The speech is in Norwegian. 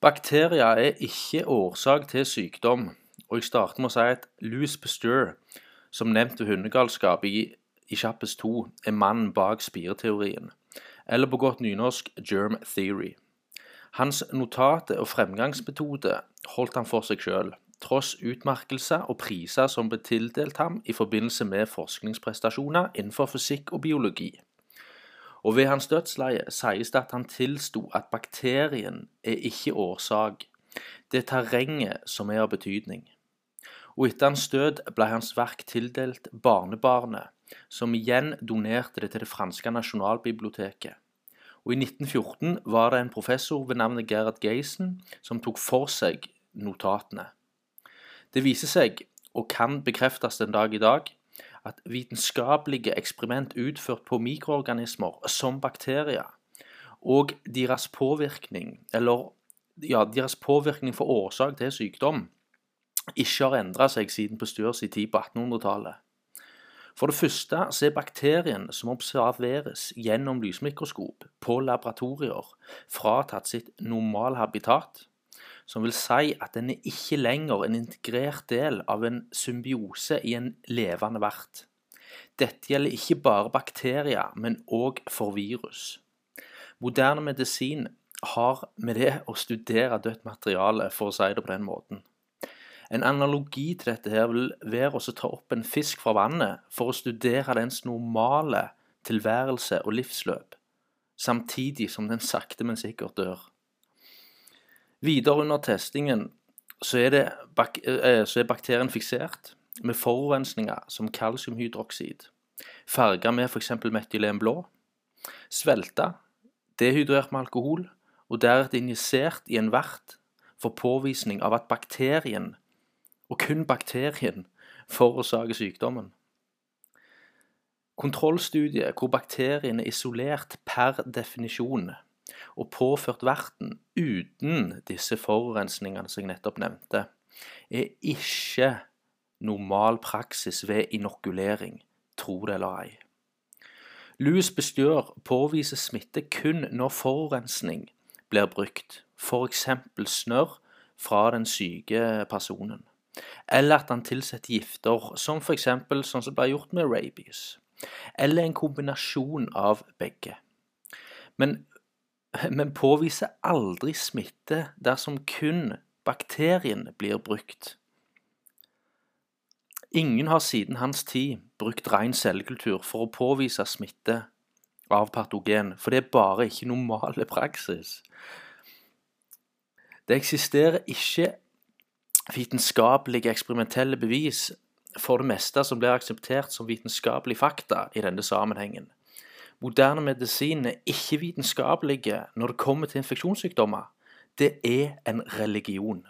Bakterier er ikke årsak til sykdom, og jeg starter med å si at Louis Pasteur, som nevnt ved hundegalskap i, i Chappes 2, er mannen bak spireteorien, eller på godt nynorsk germ theory. Hans notater og fremgangsmetode holdt han for seg sjøl, tross utmerkelser og priser som ble tildelt ham i forbindelse med forskningsprestasjoner innenfor fysikk og biologi. Og ved hans dødsleie sies det at han tilsto at bakterien er ikke årsak, det er terrenget som er av betydning. Og etter hans død ble hans verk tildelt barnebarnet, som igjen donerte det til det franske nasjonalbiblioteket. Og i 1914 var det en professor ved navnet Gerhard Geisen som tok for seg notatene. Det viser seg, og kan bekreftes den dag i dag, at vitenskapelige eksperiment utført på mikroorganismer som bakterier, og deres påvirkning, eller ja, deres påvirkning for årsak til sykdom, ikke har endra seg siden på Størs tid på 1800-tallet. For det første så er bakterien som observeres gjennom lysmikroskop på laboratorier, fratatt sitt normalhabitat som vil si at den er ikke lenger en integrert del av en symbiose i en levende vert. Dette gjelder ikke bare bakterier, men òg for virus. Moderne medisin har med det å studere dødt materiale, for å si det på den måten. En analogi til dette her vil være å ta opp en fisk fra vannet for å studere dens normale tilværelse og livsløp, samtidig som den sakte, men sikkert dør. Videre under testingen så er, det, eh, så er bakterien fiksert med forurensninger som kalsiumhydroksid, farga med f.eks. metylenblå, svelta, dehydrert med alkohol og deretter injisert i en vert for påvisning av at bakterien, og kun bakterien, forårsaker sykdommen. Kontrollstudiet hvor bakterien er isolert per definisjon og påført verten uten disse forurensningene som jeg nettopp nevnte, er ikke normal praksis ved inokulering, tro det eller ei. Louis bestjør påviser smitte kun når forurensning blir brukt, f.eks. snørr fra den syke personen, eller at han tilsetter gifter, som f.eks. sånn som ble gjort med rabies, eller en kombinasjon av begge. Men men påviser aldri smitte dersom kun bakterien blir brukt. Ingen har siden hans tid brukt ren cellekultur for å påvise smitte av patogen, for det er bare ikke normale praksis. Det eksisterer ikke vitenskapelige eksperimentelle bevis for det meste som blir akseptert som vitenskapelige fakta i denne sammenhengen. Moderne medisin er ikke vitenskapelige når det kommer til infeksjonssykdommer. Det er en religion.